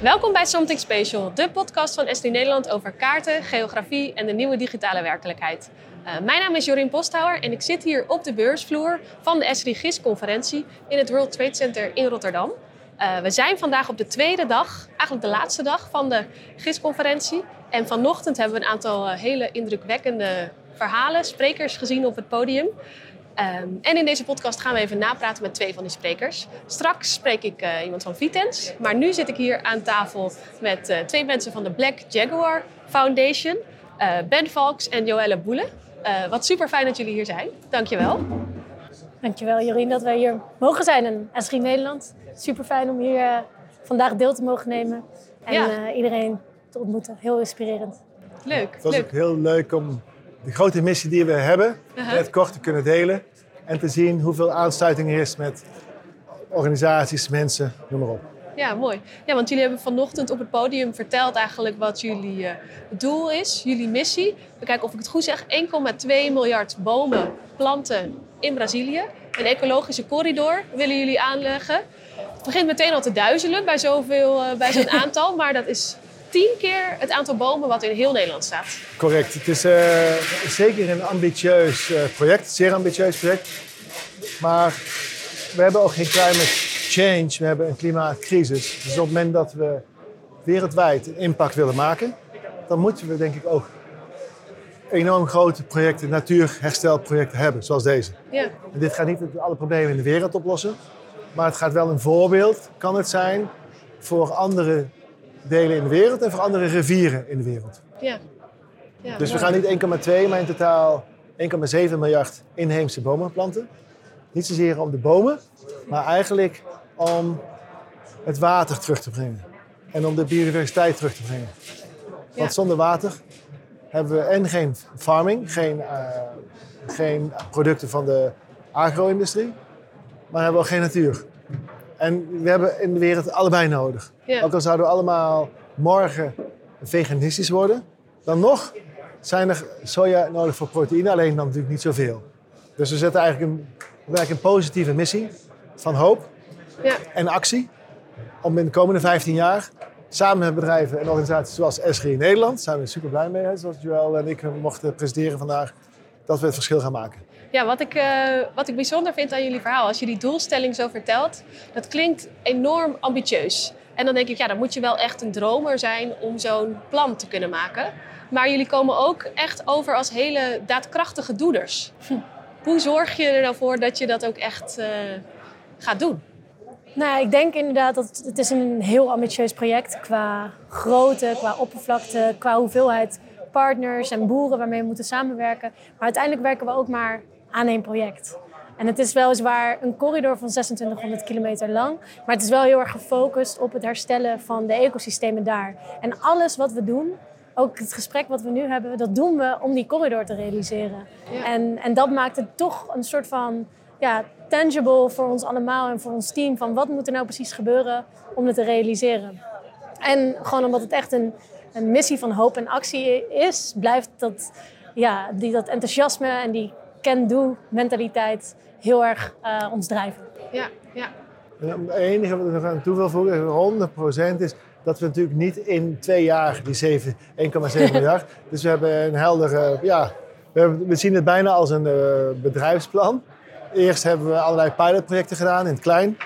Welkom bij Something Special, de podcast van Esri Nederland over kaarten, geografie en de nieuwe digitale werkelijkheid. Uh, mijn naam is Jorien Posthouwer en ik zit hier op de beursvloer van de Esri GIS-conferentie in het World Trade Center in Rotterdam. Uh, we zijn vandaag op de tweede dag, eigenlijk de laatste dag van de GIS-conferentie. En vanochtend hebben we een aantal uh, hele indrukwekkende verhalen, sprekers gezien op het podium. Um, en in deze podcast gaan we even napraten met twee van die sprekers. Straks spreek ik uh, iemand van Vitens. Maar nu zit ik hier aan tafel met uh, twee mensen van de Black Jaguar Foundation. Uh, ben Valks en Joelle Boele. wat super fijn dat jullie hier zijn. Dankjewel. Dankjewel Jorien dat wij hier mogen zijn in Esri Nederland. Super fijn om hier vandaag deel te mogen nemen. En ja. iedereen te ontmoeten. Heel inspirerend. Leuk. Het was leuk. ook heel leuk om de grote missie die we hebben, het kort te kunnen delen. En te zien hoeveel aansluiting er is met organisaties, mensen, noem maar op. Ja, mooi. Ja, want jullie hebben vanochtend op het podium verteld eigenlijk wat jullie uh, doel is, jullie missie. We kijken of ik het goed zeg. 1,2 miljard bomen planten in Brazilië. Een ecologische corridor willen jullie aanleggen. Het begint meteen al te duizelen bij, zoveel, uh, bij zo'n aantal, maar dat is tien keer het aantal bomen wat in heel Nederland staat. Correct. Het is uh, zeker een ambitieus uh, project, zeer ambitieus project. Maar we hebben ook geen climate change, we hebben een klimaatcrisis. Dus op het moment dat we wereldwijd een impact willen maken, dan moeten we denk ik ook enorm grote projecten, natuurherstelprojecten hebben, zoals deze. Ja. En dit gaat niet alle problemen in de wereld oplossen, maar het gaat wel een voorbeeld, kan het zijn, voor andere delen in de wereld en voor andere rivieren in de wereld. Ja. ja dus we gaan niet 1,2, maar in totaal 1,7 miljard inheemse bomen planten. Niet zozeer om de bomen, maar eigenlijk om het water terug te brengen. En om de biodiversiteit terug te brengen. Want ja. zonder water hebben we en geen farming, geen, uh, geen producten van de agro-industrie, maar hebben we ook geen natuur. En we hebben in de wereld allebei nodig. Ja. Ook al zouden we allemaal morgen veganistisch worden, dan nog zijn er soja nodig voor proteïne, alleen dan natuurlijk niet zoveel. Dus we zetten eigenlijk een, een positieve missie van hoop ja. en actie om in de komende 15 jaar samen met bedrijven en organisaties zoals in Nederland, daar zijn we super blij mee, zoals Joël en ik mochten presenteren vandaag, dat we het verschil gaan maken. Ja, wat ik, uh, wat ik bijzonder vind aan jullie verhaal, als je die doelstelling zo vertelt, dat klinkt enorm ambitieus. En dan denk ik, ja, dan moet je wel echt een dromer zijn om zo'n plan te kunnen maken. Maar jullie komen ook echt over als hele daadkrachtige doeners. Hm. Hoe zorg je er nou voor dat je dat ook echt uh, gaat doen? Nou, ik denk inderdaad dat het is een heel ambitieus project qua grootte, qua oppervlakte, qua hoeveelheid partners en boeren waarmee we moeten samenwerken. Maar uiteindelijk werken we ook maar aan één project. En het is weliswaar een corridor van 2600 kilometer lang, maar het is wel heel erg gefocust op het herstellen van de ecosystemen daar. En alles wat we doen, ook het gesprek wat we nu hebben, dat doen we om die corridor te realiseren. Ja. En, en dat maakt het toch een soort van ja, tangible voor ons allemaal en voor ons team. Van wat moet er nou precies gebeuren om het te realiseren? En gewoon omdat het echt een, een missie van hoop en actie is, blijft dat, ja, die, dat enthousiasme en die can-do-mentaliteit heel erg uh, ons drijven. Ja, ja. Het enige wat ik nog aan toe wil voegen, 100% is dat we natuurlijk niet in twee jaar die 1,7 miljard. Dus we hebben een heldere, ja, we, hebben, we zien het bijna als een uh, bedrijfsplan. Eerst hebben we allerlei pilotprojecten gedaan in het klein.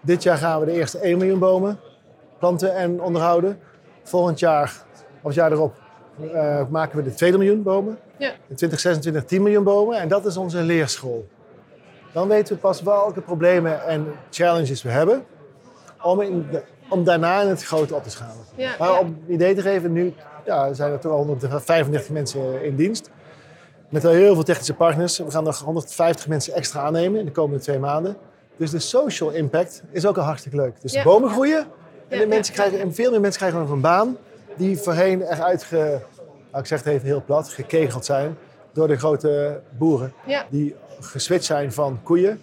Dit jaar gaan we de eerste 1 miljoen bomen planten en onderhouden. Volgend jaar, of het jaar erop, uh, maken we de 2 miljoen bomen. Ja. In 2026 10 miljoen bomen. En dat is onze leerschool. Dan weten we pas welke problemen en challenges we hebben. Om, in de, om daarna in het grote op te schalen. Ja, maar om een idee te geven, nu ja, zijn er toch al 135 mensen in dienst. Met al heel veel technische partners. We gaan nog 150 mensen extra aannemen in de komende twee maanden. Dus de social impact is ook al hartstikke leuk. Dus de bomen groeien. En, de mensen krijgen, en veel meer mensen krijgen nog een baan. Die voorheen eruit, ge, nou, ik zeg het even heel plat, gekegeld zijn. Door de grote boeren. Ja. Die geswitcht zijn van koeien,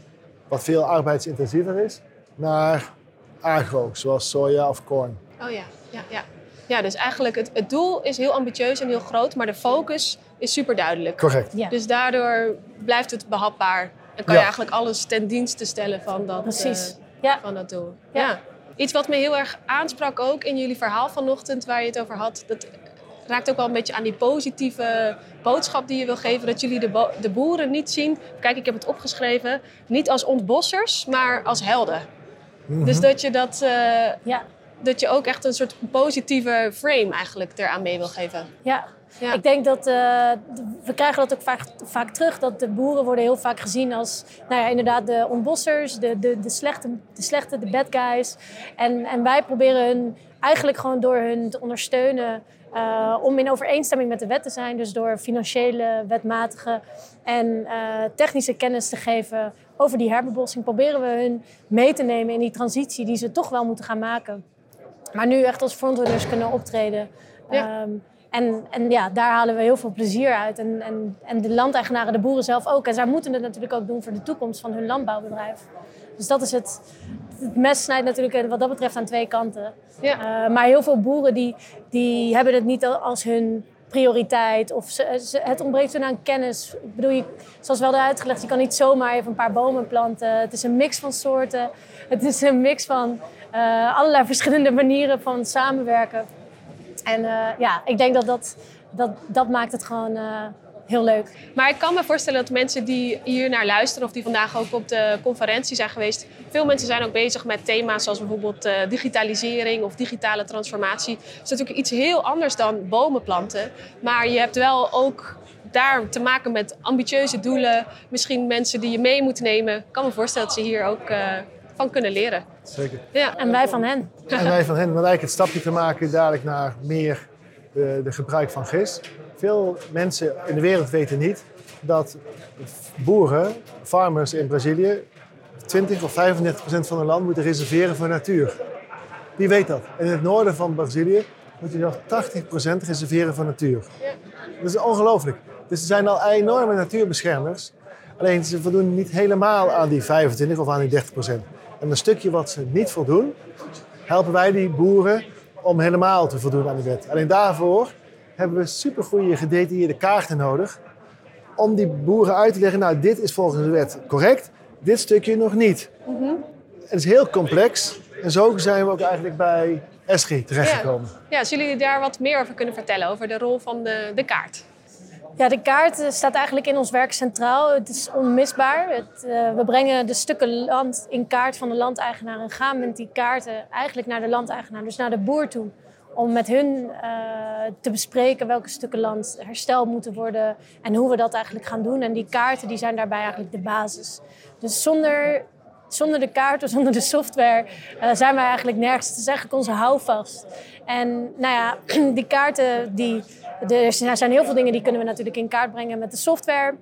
wat veel arbeidsintensiever is, naar agro, zoals soja of corn. Oh ja, ja, ja. Ja, dus eigenlijk het, het doel is heel ambitieus en heel groot, maar de focus is super duidelijk. Correct. Ja. Dus daardoor blijft het behapbaar en kan je eigenlijk alles ten dienste stellen van dat, Precies. eh, Ja. van dat doel. Ja. Iets wat me heel erg aansprak ook in jullie verhaal vanochtend, waar je het over had, dat raakt ook wel een beetje aan die positieve boodschap die je wil geven. Dat jullie de, de boeren niet zien, kijk ik heb het opgeschreven, niet als ontbossers, maar als helden. Mhm. Dus dat je dat, eh, Ja, dat je ook echt een soort positieve frame eigenlijk eraan mee wil geven. ja. Ja. Ik denk dat, eh, we krijgen dat ook vaak, vaak terug, dat de boeren worden heel vaak gezien als, nou ja, inderdaad de ontbossers, de, de, de, slechte, de slechte, de bad guys. En, en wij proberen hun eigenlijk gewoon door hun te ondersteunen eh, om in overeenstemming met de wet te zijn. Dus door financiële, wetmatige en eh, technische kennis te geven over die herbebossing, proberen we hun mee te nemen in die transitie die ze toch wel moeten gaan maken. Maar nu echt als frontrunners kunnen optreden. Ja. Ehm, en, en ja, daar halen we heel veel plezier uit. En, en, en de landeigenaren, de boeren zelf ook. En zij moeten het natuurlijk ook doen voor de toekomst van hun landbouwbedrijf. Dus dat is het. Het mes snijdt natuurlijk wat dat betreft aan twee kanten. Ja. Uh, maar heel veel boeren die, die hebben het niet als hun prioriteit. Of ze, ze, het ontbreekt hun aan kennis. Ik bedoel, je, zoals wel uitgelegd, je kan niet zomaar even een paar bomen planten. Het is een mix van soorten. Het is een mix van uh, allerlei verschillende manieren van samenwerken. En uh, ja, ik denk dat dat, dat, dat maakt het gewoon uh, heel leuk. Maar ik kan me voorstellen dat mensen die hier naar luisteren... of die vandaag ook op de conferentie zijn geweest... veel mensen zijn ook bezig met thema's zoals bijvoorbeeld uh, digitalisering... of digitale transformatie. Dat is natuurlijk iets heel anders dan bomen planten. Maar je hebt wel ook daar te maken met ambitieuze doelen. Misschien mensen die je mee moet nemen. Ik kan me voorstellen dat ze hier ook van kunnen leren. Zeker. Ja. En wij van hen. En wij van hen, want eigenlijk het stapje te maken dadelijk naar meer de, de gebruik van gis. Veel mensen in de wereld weten niet dat boeren, farmers in Brazilië, 20 of 35 procent van hun land moeten reserveren voor natuur. Wie weet dat? In het noorden van Brazilië moet je nog 80 procent reserveren voor natuur. Ja. Dat is ongelooflijk. Dus er zijn al enorme natuurbeschermers. Alleen ze voldoen niet helemaal aan die 25 of aan die 30 procent. En een stukje wat ze niet voldoen, helpen wij die boeren om helemaal te voldoen aan die wet. Alleen daarvoor hebben we supergoeie gedetailleerde kaarten nodig. Om die boeren uit te leggen, nou dit is volgens de wet correct, dit stukje nog niet. Mm -hmm. Het is heel complex. En zo zijn we ook eigenlijk bij ESRI terechtgekomen. Ja. ja, zullen jullie daar wat meer over kunnen vertellen, over de rol van de, de kaart? Ja, de kaart staat eigenlijk in ons werk centraal. Het is onmisbaar. Het, uh, we brengen de stukken land in kaart van de landeigenaar en gaan met die kaarten eigenlijk naar de landeigenaar, dus naar de boer toe. Om met hun uh, te bespreken welke stukken land hersteld moeten worden en hoe we dat eigenlijk gaan doen. En die kaarten die zijn daarbij eigenlijk de basis. Dus zonder, zonder de kaarten, zonder de software zijn wij eigenlijk nergens. Het is eigenlijk onze houvast. En nou ja, die kaarten die er zijn heel veel dingen die kunnen we natuurlijk in kaart brengen met de software.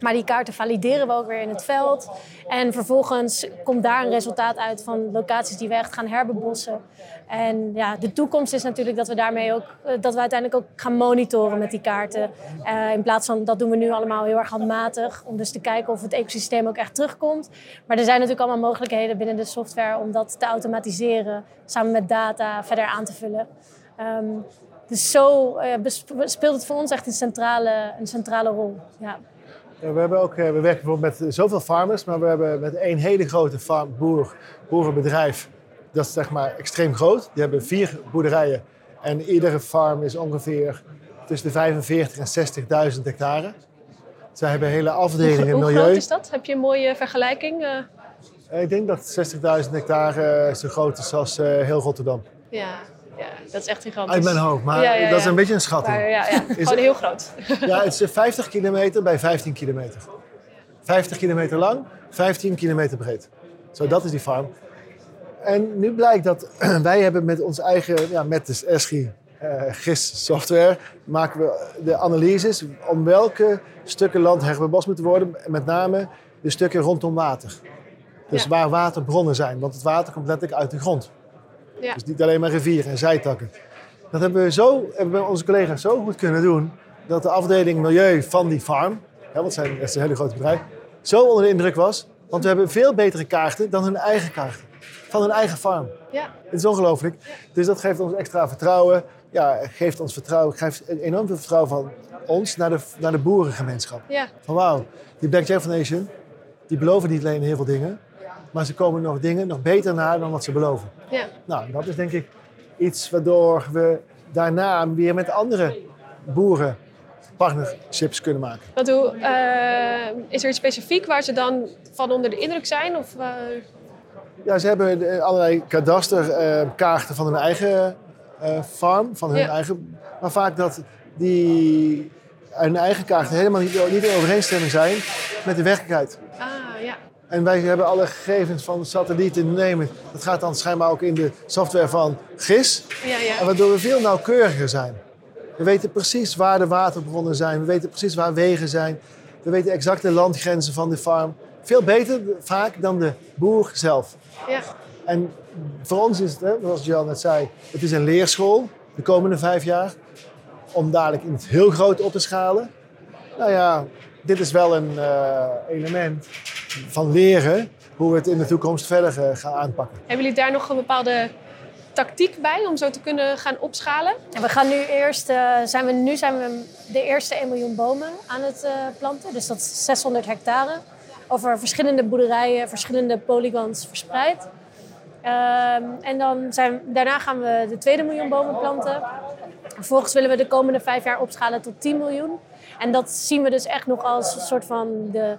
Maar die kaarten valideren we ook weer in het veld. En vervolgens komt daar een resultaat uit van locaties die we echt gaan herbebossen. En ja, de toekomst is natuurlijk dat we daarmee ook, dat we uiteindelijk ook gaan monitoren met die kaarten. Uh, in plaats van, dat doen we nu allemaal heel erg handmatig. Om dus te kijken of het ecosysteem ook echt terugkomt. Maar er zijn natuurlijk allemaal mogelijkheden binnen de software om dat te automatiseren. Samen met data verder aan te vullen. Um, dus zo uh, speelt het voor ons echt een centrale, een centrale rol. Ja. Ja, we, hebben ook, we werken bijvoorbeeld met zoveel farmers, maar we hebben met één hele grote farm, boer, boerenbedrijf. Dat is zeg maar extreem groot. Die hebben vier boerderijen. En iedere farm is ongeveer tussen de 45 en 60.000 hectare. Zij hebben hele afdelingen milieu. Hoe groot is dat? Heb je een mooie vergelijking? Ik denk dat 60.000 hectare zo groot is als heel Rotterdam. Ja, ja, dat is echt gigantisch. Uit mijn hoofd, maar ja, ja, ja. dat is een beetje een schatting. Maar, ja, ja. Gewoon heel groot. Ja, het is 50 kilometer bij 15 kilometer. 50 kilometer lang, 15 kilometer breed. Zo, dat is die farm. En nu blijkt dat wij hebben met ons eigen, ja, met de ESCI uh, GIS software, maken we de analyses om welke stukken land herbebost moeten worden. Met name de stukken rondom water. Dus Ja. waar waterbronnen zijn, want het water komt letterlijk uit de grond. Ja. Dus niet alleen maar rivieren en zijtakken. Dat hebben we zo, hebben we onze collega's zo goed kunnen doen, dat de afdeling milieu van die farm, hè, want zijn- het is een hele groot bedrijf, zo onder de indruk was. Want we hebben veel betere kaarten dan hun eigen kaarten. Van hun eigen farm. Ja. Het is ongelooflijk. Dus dat geeft ons extra vertrouwen. Ja, geeft ons vertrouwen, geeft enorm veel vertrouwen van ons naar de, naar de boerengemeenschap. Ja. Van wauw, die Black Jack Foundation, die beloven niet alleen heel veel dingen, Maar ze komen nog dingen nog beter na dan wat ze beloven. Ja. Nou, dat is denk ik iets waardoor we daarna weer met andere boeren partnerships kunnen maken. Want hoe, eh, is er iets specifiek waar ze dan van onder de indruk zijn? Of, eh, Ja, ze hebben eh, allerlei kadasterkaarten van hun eigen farm, van hun Ja. eigen... Maar vaak dat die hun eigen kaarten helemaal niet, niet in overeenstemming zijn met de werkelijkheid. En wij hebben alle gegevens van satellieten nemen. Dat gaat dan schijnbaar ook in de software van GIS. Ja, En ja. waardoor we veel nauwkeuriger zijn. We weten precies waar de waterbronnen zijn. We weten precies waar wegen zijn. We weten exact de landgrenzen van de farm. Veel beter vaak dan de boer zelf. ja. En voor ons is het, hè, zoals Jan net zei, het is een leerschool de komende vijf jaar. Om dadelijk in het heel groot op te schalen. Nou ja, dit is wel een eh, element van leren hoe we het in de toekomst verder eh, gaan aanpakken. Hebben jullie daar nog een bepaalde tactiek bij om zo te kunnen gaan opschalen? En we gaan nu eerst, eh, zijn we, nu zijn we de eerste 1 miljoen bomen aan het eh, planten. Dus dat is 600 hectare. Over verschillende boerderijen, verschillende polygons verspreid. Ehm, en dan zijn, daarna gaan we de tweede miljoen bomen planten. Vervolgens willen we de komende vijf jaar opschalen tot 10 miljoen. En dat zien we dus echt nog als een soort van de,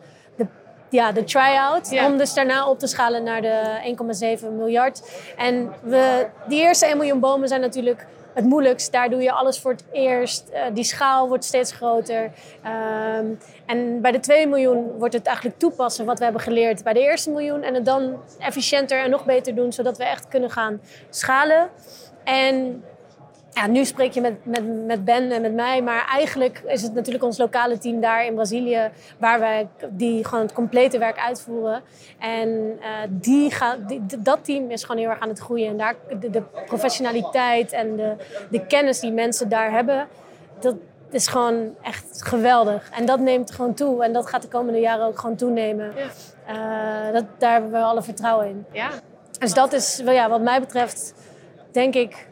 ja, de try-out. Ja. Om dus daarna op te schalen naar de 1,7 miljard. En we, die eerste 1 miljoen bomen zijn natuurlijk het moeilijkst. Daar doe je alles voor het eerst. Eh, die schaal wordt steeds groter. Ehm, en bij de 2 miljoen wordt het eigenlijk toepassen wat we hebben geleerd bij de eerste miljoen. En het dan efficiënter en nog beter doen, zodat we echt kunnen gaan schalen. En ja, nu spreek je met, met, met Ben en met mij, maar eigenlijk is het natuurlijk ons lokale team daar in Brazilië, waar wij die gewoon het complete werk uitvoeren. En eh, die die, dat team is gewoon heel erg aan het groeien. En daar, de, de professionaliteit en de, de kennis die mensen daar hebben, dat is gewoon echt geweldig. En dat neemt gewoon toe en dat gaat de komende jaren ook gewoon toenemen. Ja. Eh, dat, daar hebben we alle vertrouwen in. Ja. Dus dat is, ja, wat mij betreft, denk ik,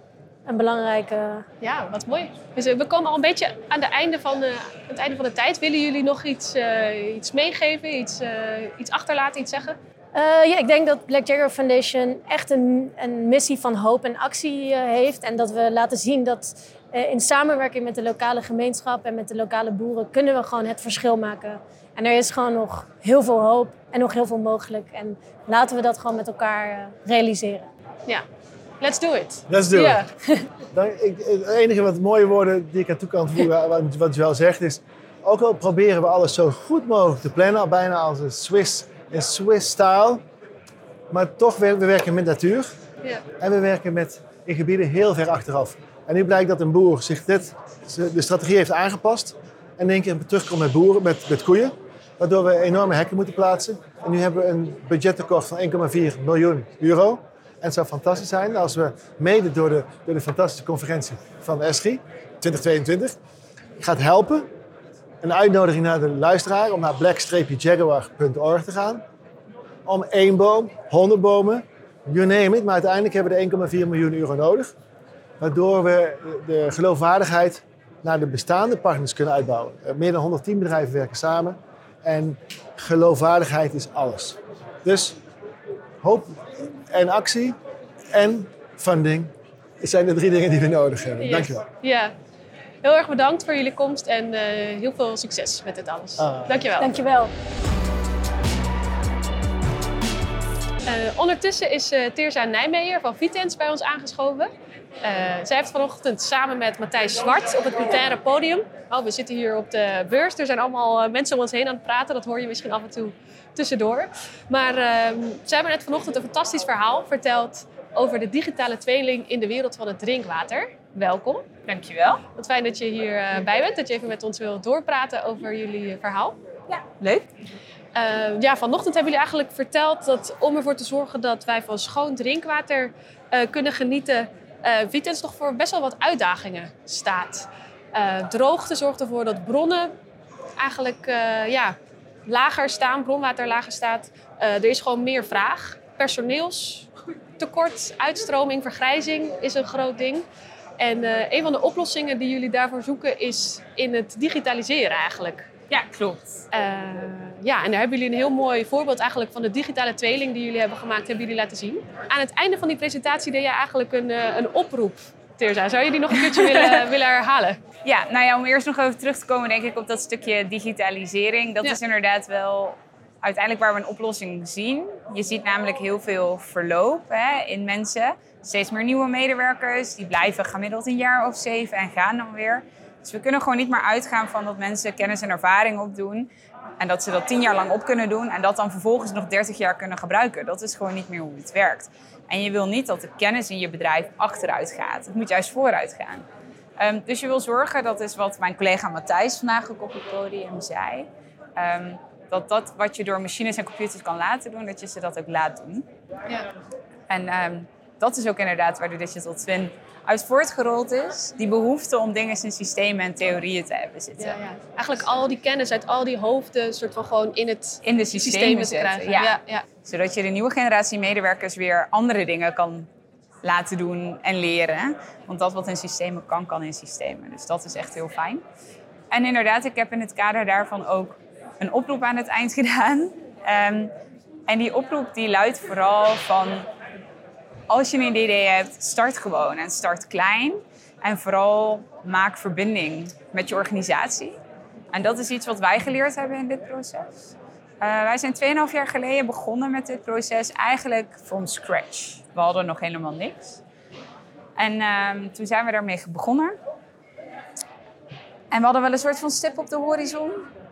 een belangrijke Ja, wat mooi. Dus eh, we komen al een beetje aan de einde van de, het einde van de tijd. Willen jullie nog iets, eh, iets meegeven, iets, eh, iets achterlaten, iets zeggen? Ja, ik denk dat Black Jagger Foundation echt een, een missie van hoop en actie heeft. En dat we laten zien dat in samenwerking met de lokale gemeenschap en met de lokale boeren kunnen we gewoon het verschil maken. En er is gewoon nog heel veel hoop en nog heel veel mogelijk. En laten we dat gewoon met elkaar realiseren. Ja, let's do it. Let's do it. Dan, ik, het enige wat mooie woorden die ik aan toe kan voegen, wat, wat Joël zegt, is... Ook al proberen we alles zo goed mogelijk te plannen, bijna als een Swiss, in Swiss style. Maar toch, we, we werken met natuur. En we werken met, in gebieden heel ver achteraf. En nu blijkt dat een boer zich dit, de strategie heeft aangepast. En in één keer terugkomt met boeren, met, met koeien. Waardoor we enorme hekken moeten plaatsen. En nu hebben we een budgettekort van 1,4 miljoen euro. En het zou fantastisch zijn als we mede door de, de fantastische conferentie van ESRI 2022 gaat helpen. Een uitnodiging naar de luisteraar om naar black-jaguar.org te gaan. Om één boom, honderd bomen, you name it. Maar uiteindelijk hebben we de 1,4 miljoen euro nodig. Waardoor we de geloofwaardigheid naar de bestaande partners kunnen uitbouwen. Eh, Meer dan 110 bedrijven werken samen. En geloofwaardigheid is alles. Dus hoop en actie en funding zijn de drie dingen die we nodig hebben. Yes. Dankjewel. Ja. Heel erg bedankt voor jullie komst en eh, heel veel succes met dit alles. Ah. Dankjewel. Dankjewel. Eh, ondertussen is uh, Teerza Nijmeijer van Vitens bij ons aangeschoven. Uh, zij heeft vanochtend samen met Matthijs Zwart op het plenaire podium. Oh, we zitten hier op de beurs. Er zijn allemaal uh, mensen om ons heen aan het praten. Dat hoor je misschien af en toe tussendoor. Maar ehm, zij hebben net vanochtend een fantastisch verhaal verteld over de digitale tweeling in de wereld van het drinkwater. Welkom. Dankjewel. Wat fijn dat je hierbij bij bent. Dat je even met ons wilt doorpraten over jullie verhaal. Ja, leuk. Uh, ja, vanochtend hebben jullie eigenlijk verteld dat om ervoor te zorgen dat wij van schoon drinkwater uh, kunnen genieten, uh, Vitens nog voor best wel wat uitdagingen staat. droogte zorgt ervoor dat bronnen eigenlijk ja, lager staan, bronwater lager staat. er is gewoon meer vraag. Personeelstekort, uitstroming, vergrijzing is een groot ding. En een van de oplossingen die jullie daarvoor zoeken is in het digitaliseren eigenlijk. Ja, klopt. Uh, ja, en daar hebben jullie een heel mooi voorbeeld eigenlijk van de digitale tweeling die jullie hebben gemaakt, hebben jullie laten zien. Aan het einde van die presentatie deed je eigenlijk een, uh, een oproep. Terza, zou je die nog een keertje willen, willen herhalen? Ja, nou ja, om eerst nog even terug te komen denk ik op dat stukje digitalisering. Dat Ja. is inderdaad wel uiteindelijk waar we een oplossing zien. Je ziet namelijk heel veel verloop hè, in mensen. Steeds meer nieuwe medewerkers, die blijven gemiddeld een jaar of zeven en gaan dan weer. Dus we kunnen gewoon niet meer uitgaan van dat mensen kennis en ervaring opdoen. En dat ze dat tien jaar lang op kunnen doen en dat dan vervolgens nog 30 jaar kunnen gebruiken. Dat is gewoon niet meer hoe het werkt. En je wil niet dat de kennis in je bedrijf achteruit gaat. Het moet juist vooruit gaan. Ehm, dus je wil zorgen, dat is wat mijn collega Matthijs vandaag ook op het podium zei. ehm, dat dat wat je door machines en computers kan laten doen, dat je ze dat ook laat doen. Ja. En ehm, dat is ook inderdaad waar de Digital Twin uit voortgerold is. Die behoefte om dingen in systemen en theorieën te hebben zitten. Ja, ja. Eigenlijk al die kennis uit al die hoofden soort van gewoon in het In de systeem systemen te krijgen. Ja. Ja, ja. Zodat je de nieuwe generatie medewerkers weer andere dingen kan laten doen en leren. Want dat wat in systemen kan, kan in systemen. Dus dat is echt heel fijn. En inderdaad, ik heb in het kader daarvan ook een oproep aan het eind gedaan. Ehm, en die oproep die luidt vooral van... Als je een idee hebt, start gewoon en start klein. En vooral maak verbinding met je organisatie. En dat is iets wat wij geleerd hebben in dit proces. Uh, wij zijn 2,5 jaar geleden begonnen met dit proces eigenlijk from scratch. We hadden nog helemaal niks. En uh, toen zijn we daarmee begonnen. En we hadden wel een soort van stip op de horizon.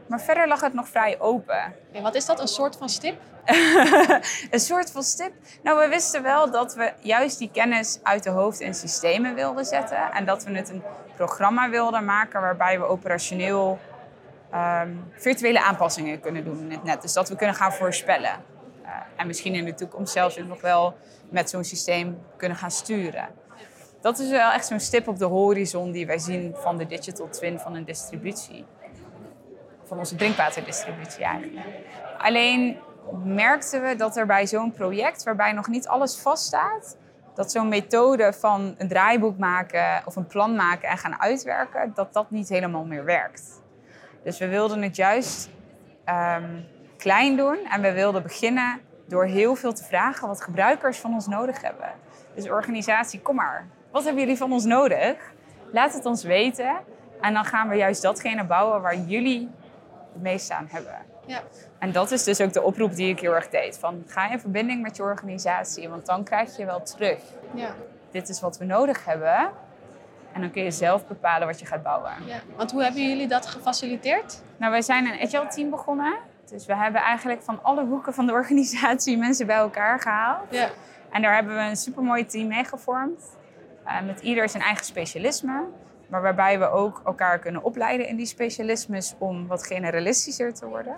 Maar verder lag het nog vrij open. En wat is dat, een soort van stip? een soort van stip. Nou, we wisten wel dat we juist die kennis uit de hoofd en systemen wilden zetten. En dat we het een programma wilden maken waarbij we operationeel um, virtuele aanpassingen kunnen doen in het net. Dus dat we kunnen gaan voorspellen. Uh, en misschien in de toekomst zelfs ook nog wel met zo'n systeem kunnen gaan sturen. Dat is wel echt zo'n stip op de horizon die wij zien van de digital twin van een distributie. Van onze drinkwaterdistributie eigenlijk. Alleen merkten we dat er bij zo'n project, waarbij nog niet alles vaststaat, dat zo'n methode van een draaiboek maken of een plan maken en gaan uitwerken, dat dat niet helemaal meer werkt. Dus we wilden het juist um, klein doen en we wilden beginnen door heel veel te vragen wat gebruikers van ons nodig hebben. Dus organisatie, kom maar. Wat hebben jullie van ons nodig? Laat het ons weten. En dan gaan we juist datgene bouwen waar jullie het meeste aan hebben. Ja. En dat is dus ook de oproep die ik heel erg deed. Van ga in verbinding met je organisatie, want dan krijg je wel terug. Ja. Dit is wat we nodig hebben. En dan kun je zelf bepalen wat je gaat bouwen. Ja. Want hoe hebben jullie dat gefaciliteerd? Nou, wij zijn een agile team begonnen. Dus we hebben eigenlijk van alle hoeken van de organisatie mensen bij elkaar gehaald. Ja. En daar hebben we een supermooi team mee gevormd. Uh, met ieder zijn eigen specialisme. Maar waarbij we ook elkaar kunnen opleiden in die specialismes om wat generalistischer te worden.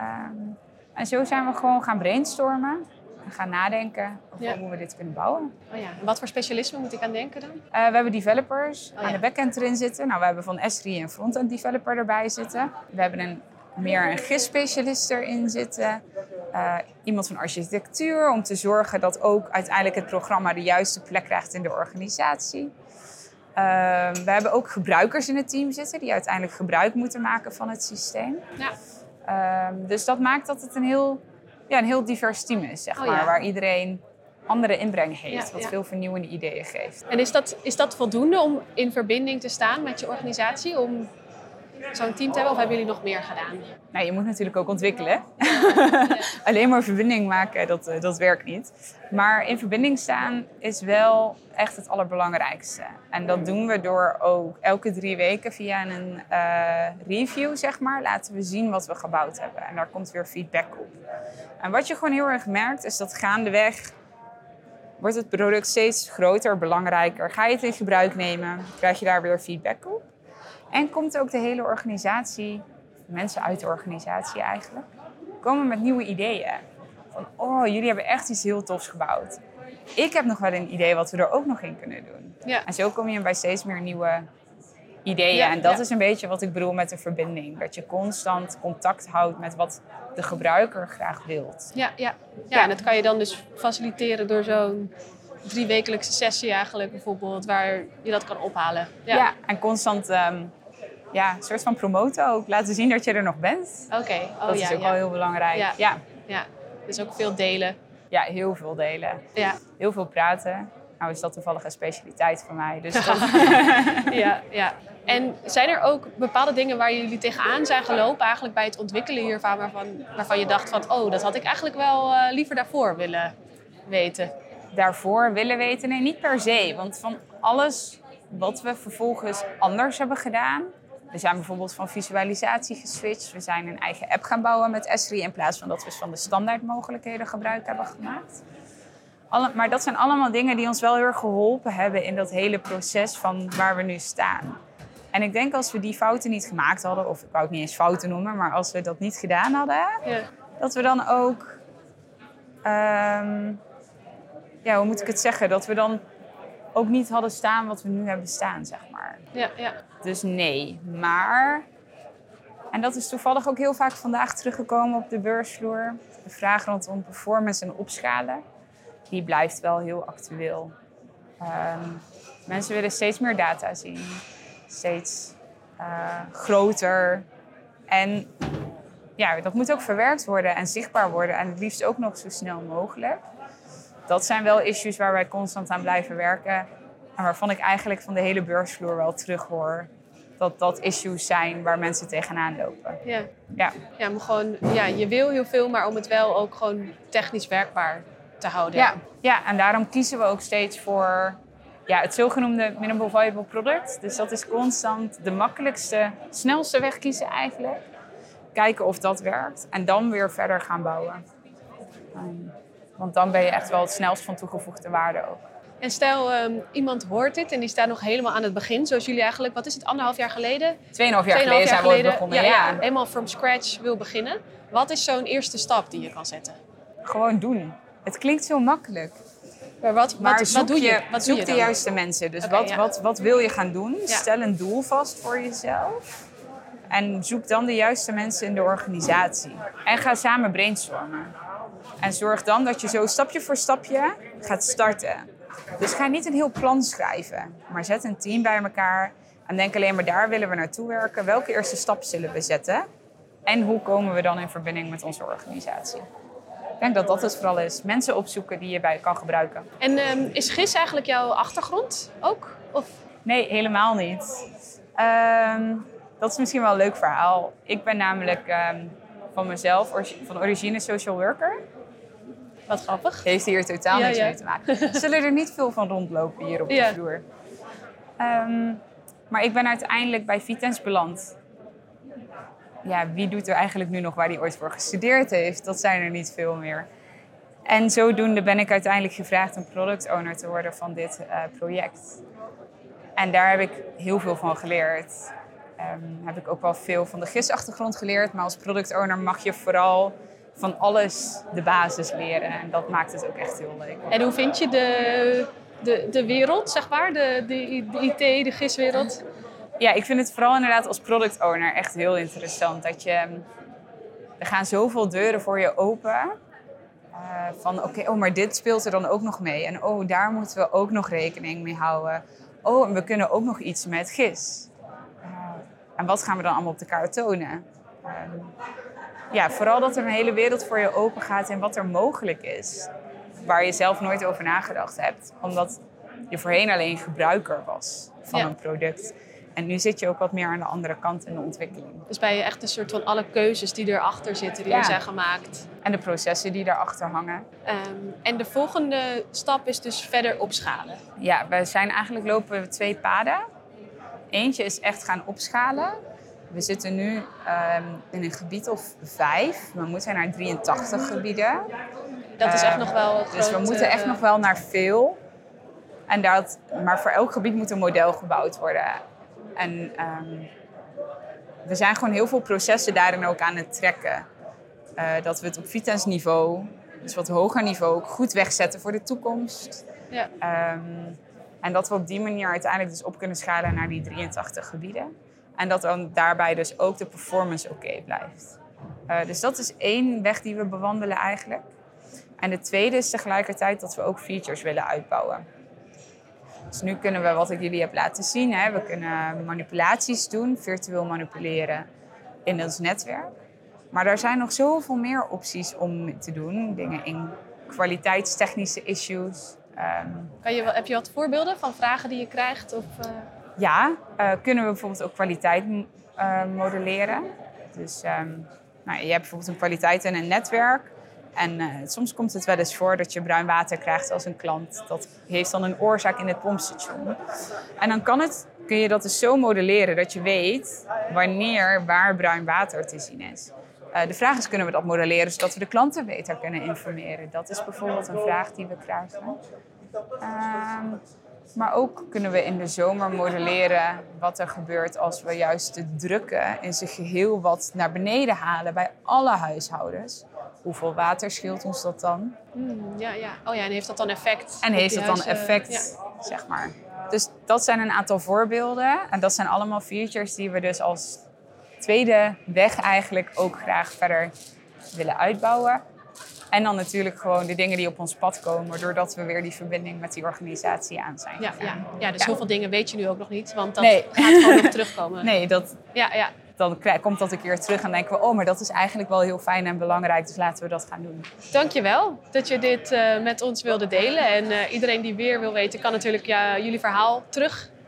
Um, en zo zijn we gewoon gaan brainstormen. En gaan nadenken over Ja. hoe we dit kunnen bouwen. Oh ja. En wat voor specialisme moet ik aan denken dan? Uh, we hebben developers Oh, aan de backend erin zitten. Nou, we hebben van Esri een front-end developer erbij zitten. We hebben een, meer een GIS-specialist erin zitten. Uh, iemand van architectuur om te zorgen dat ook uiteindelijk het programma de juiste plek krijgt in de organisatie. Uh, we hebben ook gebruikers in het team zitten die uiteindelijk gebruik moeten maken van het systeem. Ja. Uh, dus dat maakt dat het een heel, ja, een heel divers team is, zeg Oh, maar. ja. Waar iedereen andere inbreng heeft, Ja, wat ja. veel vernieuwende ideeën geeft. En is dat, is dat voldoende om in verbinding te staan met je organisatie? Om zo'n team te hebben? Of hebben jullie nog meer gedaan? Nou, je moet natuurlijk ook ontwikkelen. Alleen maar verbinding maken, dat, eh, dat werkt niet. Maar in verbinding staan is wel echt het allerbelangrijkste. En dat doen we door ook elke drie weken via een eh, review, zeg maar, laten we zien wat we gebouwd hebben. En daar komt weer feedback op. En wat je gewoon heel erg merkt, is dat gaandeweg wordt het product steeds groter, belangrijker. Ga je het in gebruik nemen, krijg je daar weer feedback op. En komt ook de hele organisatie, mensen uit de organisatie eigenlijk, komen met nieuwe ideeën. Van, oh, jullie hebben echt iets heel tofs gebouwd. Ik heb nog wel een idee wat we er ook nog in kunnen doen. Ja. En zo kom je bij steeds meer nieuwe ideeën. Ja, en dat ja. is een beetje wat ik bedoel met de verbinding. Dat je constant contact houdt met wat de gebruiker graag wilt. Ja, ja. ja, en dat kan je dan dus faciliteren door zo'n driewekelijkse sessie eigenlijk bijvoorbeeld, waar je dat kan ophalen. Ja, en constant ehm, ja, een soort van promoten ook. Laten zien dat je er nog bent. Oké, oh dat ja. is ook ja. wel heel belangrijk. Ja. Ja. ja. Dus ook veel delen. ja, heel veel delen. Ja, Heel veel praten. Nou is dat toevallig een specialiteit voor mij. Dus dat, ja, ja. En zijn er ook bepaalde dingen waar jullie tegenaan zijn gelopen eigenlijk bij het ontwikkelen hiervan, waarvan, waarvan je dacht van, oh, dat had ik eigenlijk wel eh, liever daarvoor willen weten? daarvoor willen weten? Nee, niet per se. Want van alles wat we vervolgens anders hebben gedaan. We zijn bijvoorbeeld van visualisatie geswitcht. We zijn een eigen app gaan bouwen met Esri in plaats van dat we van de standaard mogelijkheden gebruik hebben gemaakt. Alle, maar dat zijn allemaal dingen die ons wel heel erg geholpen hebben in dat hele proces van waar we nu staan. En ik denk als we die fouten niet gemaakt hadden, of ik wou het niet eens fouten noemen, maar als we dat niet gedaan hadden, Ja. dat we dan ook. ehm, ja, hoe moet ik het zeggen? Dat we dan ook niet hadden staan wat we nu hebben staan, zeg maar. Ja, ja. Dus nee. Maar. En dat is toevallig ook heel vaak vandaag teruggekomen op de beursvloer. De vraag rondom performance en opschalen. Die blijft wel heel actueel. Ehm, mensen willen steeds meer data zien. Steeds eh, groter. En ja, dat moet ook verwerkt worden en zichtbaar worden. En het liefst ook nog zo snel mogelijk. Dat zijn wel issues waar wij constant aan blijven werken. En waarvan ik eigenlijk van de hele beursvloer wel terug hoor. Dat dat issues zijn waar mensen tegenaan lopen. ja. Ja, Ja, maar gewoon, ja, je wil heel veel, maar om het wel ook gewoon technisch werkbaar te houden. ja. ja en daarom kiezen we ook steeds voor ja, het zogenoemde minimal viable product. Dus dat is constant de makkelijkste, snelste weg kiezen eigenlijk. Kijken of dat werkt en dan weer verder gaan bouwen. Um, want dan ben je echt wel het snelst van toegevoegde waarde ook. En stel, ehm, iemand hoort dit en die staat nog helemaal aan het begin, zoals jullie eigenlijk, wat is het, anderhalf jaar geleden? Tweeënhalf jaar Tweeënhalf geleden zijn we begonnen. ja, Ja, ja, helemaal from scratch wil beginnen. Wat is zo'n eerste stap die je kan zetten? Gewoon doen. Het klinkt zo makkelijk. Maar wat, Maar wat, doe je? je, Wat zoek doe je de juiste mensen. Dus wat, ja. wat, wat wil je gaan doen? Stel een doel vast voor jezelf. En zoek dan de juiste mensen in de organisatie. En ga samen brainstormen. En zorg dan dat je zo stapje voor stapje gaat starten. Dus ga niet een heel plan schrijven. Maar zet een team bij elkaar. En denk alleen maar daar willen we naartoe werken. Welke eerste stap zullen we zetten? En hoe komen we dan in verbinding met onze organisatie? Ik denk dat dat het vooral is. Mensen opzoeken die je bij kan gebruiken. En ehm, is GIS eigenlijk jouw achtergrond ook? Of? Nee, helemaal niet. Ehm, dat is misschien wel een leuk verhaal. Ik ben namelijk ehm, van mezelf, van origine social worker. Wat grappig. Heeft hier totaal Ja, niks ja. mee te maken. Zullen er niet veel van rondlopen hier op de Ja. vloer. Ehm, maar ik ben uiteindelijk bij Vitens beland. Ja, wie doet er eigenlijk nu nog waar hij ooit voor gestudeerd heeft? Dat zijn er niet veel meer. En zodoende ben ik uiteindelijk gevraagd om product owner te worden van dit eh, project. En daar heb ik heel veel van geleerd. Ehm, heb ik ook wel veel van de GIS-achtergrond geleerd. Maar als product owner mag je vooral van alles de basis leren. En dat maakt het ook echt heel leuk. En hoe vind je de, de, de wereld, zeg maar? De, de, de IT, de GIS-wereld? Ja, ik vind het vooral inderdaad als product owner echt heel interessant. Dat je, er gaan zoveel deuren voor je open. Eh, van oké, oh, maar dit speelt er dan ook nog mee. En oh, daar moeten we ook nog rekening mee houden. Oh, en we kunnen ook nog iets met GIS. En wat gaan we dan allemaal op de kaart tonen? Ehm, ja, vooral dat er een hele wereld voor je open gaat en wat er mogelijk is. Waar je zelf nooit over nagedacht hebt. Omdat je voorheen alleen gebruiker was van Ja. een product. En nu zit je ook wat meer aan de andere kant in de ontwikkeling. Dus bij je echt een soort van alle keuzes die erachter zitten, die Ja. er zijn gemaakt. En de processen die daarachter hangen. Ehm, en de volgende stap is dus verder opschalen. Ja, we zijn eigenlijk lopen we twee paden. Eentje is echt gaan opschalen. We zitten nu ehm, in een gebied of vijf. We moeten naar 83 gebieden. Dat is echt nog wel Dus we moeten echt nog wel naar veel. En dat, maar voor elk gebied moet een model gebouwd worden. En ehm, we zijn gewoon heel veel processen daarin ook aan het trekken. Eh, dat we het op Vitens niveau, dus wat hoger niveau, ook goed wegzetten voor de toekomst. Ja. Ehm, en dat we op die manier uiteindelijk dus op kunnen schalen naar die 83 gebieden. En dat dan daarbij dus ook de performance oké blijft. Eh, dus dat is één weg die we bewandelen eigenlijk. En de tweede is tegelijkertijd dat we ook features willen uitbouwen. Dus nu kunnen we, wat ik jullie heb laten zien, hè, we kunnen manipulaties doen, virtueel manipuleren in ons netwerk. Maar er zijn nog zoveel meer opties om te doen. Dingen in kwaliteitstechnische issues. Ehm, Kan je, heb je wat voorbeelden van vragen die je krijgt? Of, eh, ja, eh, kunnen we bijvoorbeeld ook kwaliteit eh, modelleren. Dus ehm, nou, je hebt bijvoorbeeld een kwaliteit in een netwerk. En soms komt het wel eens voor dat je bruin water krijgt als een klant. Dat heeft dan een oorzaak in het pompstation. En dan kan het, kun je dat dus zo modelleren dat je weet wanneer waar bruin water te zien is. Eh, de vraag is, kunnen we dat modelleren zodat we de klanten beter kunnen informeren? Dat is bijvoorbeeld een vraag die we krijgen. Ehm, maar ook kunnen we in de zomer modelleren wat er gebeurt als we juist de drukken in zijn geheel wat naar beneden halen bij alle huishoudens. Hoeveel water scheelt ons dat dan? hmm, ja, ja. Oh ja, en heeft dat dan effect? En heeft dat dan effect, zeg maar. Dus dat zijn een aantal voorbeelden. En dat zijn allemaal features die we dus als tweede weg eigenlijk ook graag verder willen uitbouwen. En dan natuurlijk gewoon de dingen die op ons pad komen, doordat we weer die verbinding met die organisatie aan zijn. Ja, ja, ja, dus Ja. heel veel dingen weet je nu ook nog niet, want dat Nee. gaat gewoon nog terugkomen. Nee, dat, Ja, ja. dan komt dat een keer terug en denken we, oh, maar dat is eigenlijk wel heel fijn en belangrijk, dus laten we dat gaan doen. Dankjewel dat je dit eh, met ons wilde delen. En eh, iedereen die weer wil weten, kan natuurlijk ja, jullie verhaal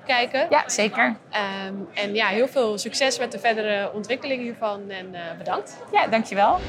terugkijken. Ja, zeker. Ehm, en ja, heel veel succes met de verdere ontwikkeling hiervan en eh, bedankt. Ja, dankjewel.